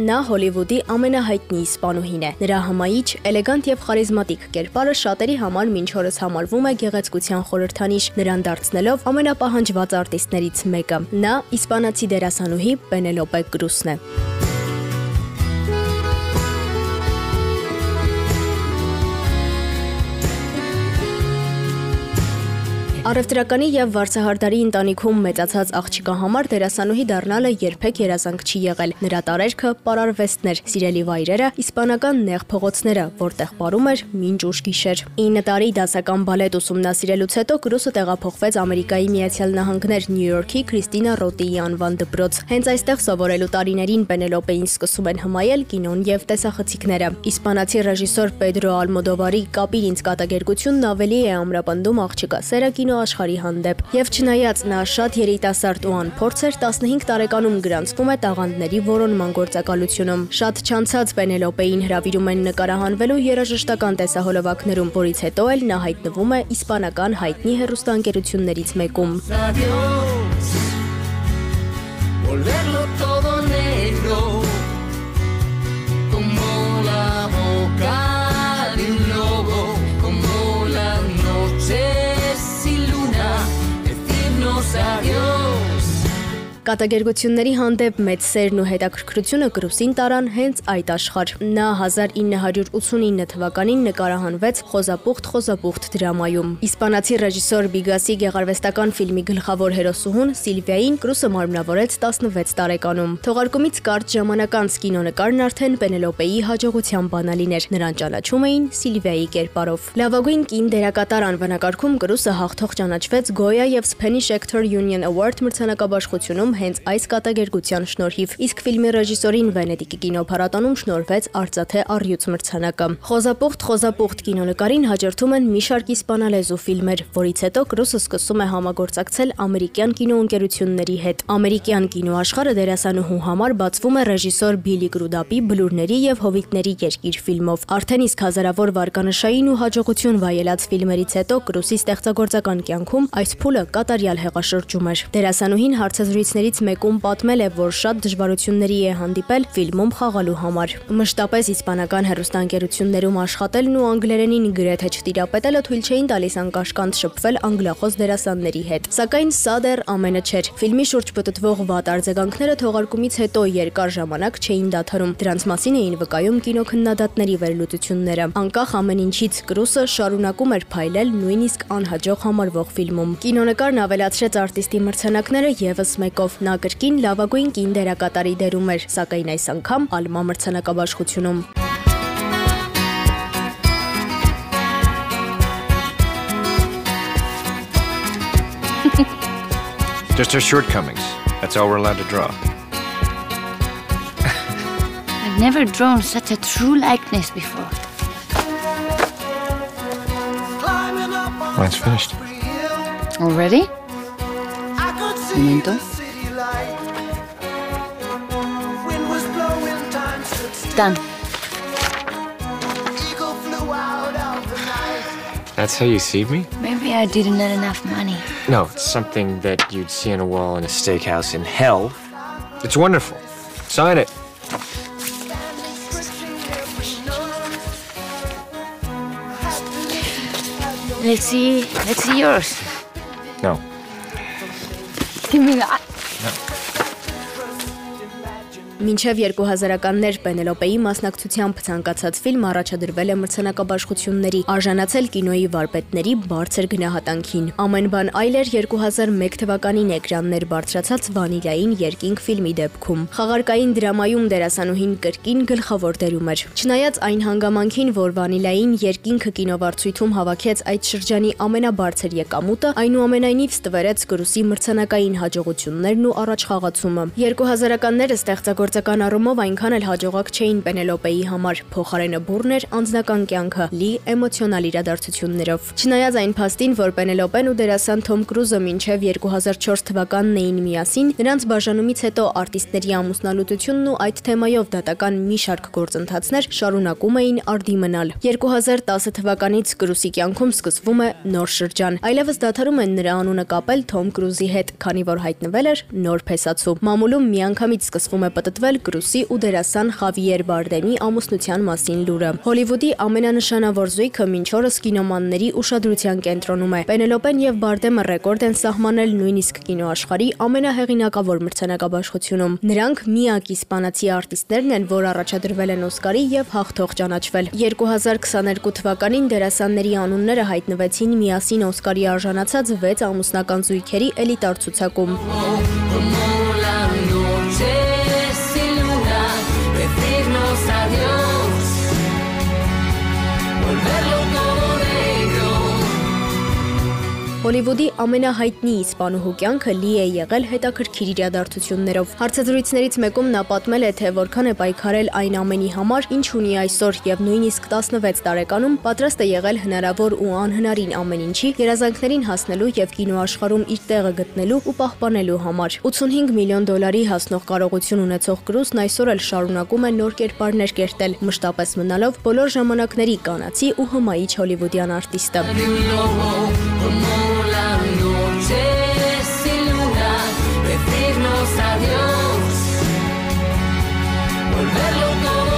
Նա Հոլիվուդի ամենահայտնի իսպանուհին է։ Նրա հմայիչ, էլեգանտ եւ խարիզմատիկ կերպարը շատերի համար մինչ օրս համարվում է գեղեցկության խորհրդանիշ, նրան դարձնելով ամենապահանջված արտիստներից մեկը։ Նա իսպանացի դերասանուհի Պենելոպե Կրուսն է։ Արևտրականի եւ Վարսահարդարի ընտանիքում մեծացած աղջիկա համար դերասանուհի դառնալը երբեք երազանք չի եղել։ Նրա տարերքը պարարվեստներ, սիրելի վայրերը, իսպանական նեղ փողոցները, որտեղ ապարում էր մինչ ուշ գիշեր։ 9 տարի դասական բալետ ուսումնասիրելուց հետո Կրուսը տեղափոխվեց Ամերիկայի Միացյալ Նահանգներ Նյու Յորքի Քրիստինա Ռոտիի անվան դպրոց։ Հենց այստեղ սովորելու տարիներին Պենելոպեին սկսում են հմայել կինոն եւ տեսախցիկները։ Իսպանացի ռեժիսոր Պեդրո Ալմոդովարի «Կապիր ինձ» կատակերգությունն ավելի է ամրապնդում աղջկա սերը կինո աշխարհի հանդեպ։ Եվ չնայած նա շատ երիտասարդ ու անփորձ էր, 15 տարեկանում գրանցվում է տաղանդների որոնման գործակալությունում։ Շատ չանցած Պենելոպեին հravirում են նկարահանվելու երաժշտական տեսահոլովակներում, որից հետո էլ նա հայտնվում է իսպանական հայտնի հերոստանգերություններից մեկում։ Volverlo todo negro Կատակերգությունների հանդեպ մեծ սերն ու հետաքրքրությունը Կրուսին տարան հենց այդ աշխարհ։ Նա 1989 թվականին նկարահանվեց Խոզապուխտ Խոզապուխտ դրամայում։ Իսպանացի ռեժիսոր Բիգասի գեղարվեստական ֆիլմի գլխավոր հերոսուհուն Սիլվիային Կրուսը մարմնավորեց 16 տարեկանում։ Թողարկումից կարճ ժամանակ անց կինոնկարն արդեն Պենելոպեի հաջողության բանալին էր։ Նրան ճանաչում էին Սիլվիայի կերպարով։ Լավագույն կին դերակատար անվանակարգում Կրուսը հաղթող ճանաչվեց Goya եւ Spanish Actor Union Award մրցանակաբաշխությունում հենց այս կատակերգության շնորհիվ, իսկ ֆիլմի ռեժիսորին Վենետիկի կինոփառատոնում շնորհվեց Արծաթե առյուծ մրցանակը։ Խոզապուխտ կինոնկարին հաջորդում են մի շարք իսպանալեզու ֆիլմեր, որից հետո Կրուսը սկսում է համագործակցել ամերիկյան կինոընկերությունների հետ։ Ամերիկյան կինոաշխարհը դերասանուհու համար բացվում է ռեժիսոր Բիլի Կրուդապի Բլուրների եւ Հովիտների երկիր ֆիլմով։ Արդեն իսկ հազարավոր վարկանշային ու հաջողություն վայելած ֆիլմերից հետո Կրուսի ստեղծագործական կյանքում այս փուլը կատարյալ հեղաշրջում էր։ Դերասանուհին հարցազրույցների ֆիլմերից մեկում պատմել է, որ շատ դժվարությունների է հանդիպել ֆիլմում խաղալու համար։ Մշտապես իսպանական հերոստանգերություններում աշխատելն ու անգլերենին գրեթե չտիրապետելը թույլ չէին տալիս անկաշկանդ շփվել անգլախոս դերասանների հետ։ Սակայն սա դեռ ամենը չէր։ Ֆիլմի շուրջ պտտվող վատ արձագանքները թողարկումից հետո երկար ժամանակ չէին դադարում։ Դրանց մասին էին վկայում կինոքննադատների վերլուծությունները։ Անկախ ամեն ինչից Կրուսը շարունակում էր փայլել նույնիսկ անհաջող համարվող ֆիլմում։ Կինոնկարն ավելացրեց արտիստի մրցանակները եւս մեկով Նա կրկին լավագույն կին դերակատարի դերում էր, սակայն այս անգամ Ալմա մրցանակաբաշխությունում։ Just her shortcomings. That's all we're allowed to draw. I've never drawn such a true likeness before. Mine's finished. Already? Momento. Done. That's how you see me? Maybe I didn't get enough money. No, it's something that you'd see on a wall in a steakhouse in hell. It's wonderful. Sign it. Let's see. Let's see yours. No. Give me that. Մինչև 2000-ականներ Պենելոպեի մասնակցությամբ ցանկացած ֆիլմ առաջադրվել է մրցանակաբաշխությունների, արժանացել կինոյի վարպետների բարձր գնահատանքին։ Ամեն բան այլ էր 2001 թվականին էկրաններ բարձրացած Վանիլային երկինք ֆիլմի դեպքում։ Խաղարկային դրամայում դերասանուհին կրկին գլխավոր դերում էր։ Չնայած այն հանգամանքին, որ Վանիլային երկինքը կինովարձույթում հավաքեց այդ շրջանի ամենաբարձր եկամուտը, այնուամենայնիվ ստվերեց Գրուսի մրցանակային հաջողություններն ու առաջխաղացումը։ 2000-ականները ստեղծագործ Գործական առումով այնքան էլ հաջողակ չէին Պենելոպեի համար։ Փոխարենը բուրն էր անձնական կյանքը՝ լի էմոցիոնալ իրադարձություններով։ Չնայած այն փաստին, որ Պենելոպեն ու դերասան Թոմ Կրուզը մինչև 2004 թվականն էին միասին, նրանց բաժանումից հետո արտիստների ամուսնալուծությունն ու այդ թեմայով դատական մի շարք գործընթացներ շարունակում էին արդի մնալ։ 2010 թվականից Կրուսի կյանքում սկսվում է նոր շրջան։ Այլևս դադարում են նրա անունը կապել Թոմ Կրուզի հետ, քանի որ հայտնվել էր նոր փեսացու։ Մամուլում միանգամից սկսվում է պատտվել Կրուսի ու դերասան Խավիեր Բարդեմի ամուսնության մասին լուրը։ Հոլիվուդի ամենանշանավոր զույգը մինչ օրս կինոմանների ուշադրության կենտրոնում է։ Պենելոպեն եւ Բարդեմը ռեկորդ են սահմանել նույնիսկ կինոաշխարհի ամենահեղինակավոր մրցանակաբաշխությունում։ Նրանք միակ իսպանացի արտիստներն են, որ առաջադրվել են Օսկարի եւ հաղթող ճանաչվել։ 2022 թվականին դերասանների անունները հայտնվեցին միասին Օսկարի արժանացած 6 ամուսնական զույգերի էլիտար ցուցակում։ Հոլիվուդի ամենահայտնի իսպանուհու կյանքը լի է եղել հետաքրքիր իրադարձություններով։ Հարցազրույցներից մեկում նա պատմել է, թե որքան է պայքարել այն ամենի համար, ինչ ունի այսօր եւ նույնիսկ 16 տարեկանում պատրաստ է եղել հնարավոր ու անհնարին ամեն ինչի երազանքներին հասնելու եւ կինոաշխարհում իր տեղը գտնելու ու պահպանելու համար։ 85 միլիոն դոլարի հասնող կարողություն ունեցող Կրուսն այսօր էլ շարունակում է նոր կերպարներ կերտել, մշտապես մնալով բոլոր ժամանակների կանացի ու հմայիչ հոլիվուդյան արտիստը։ como verlo todo.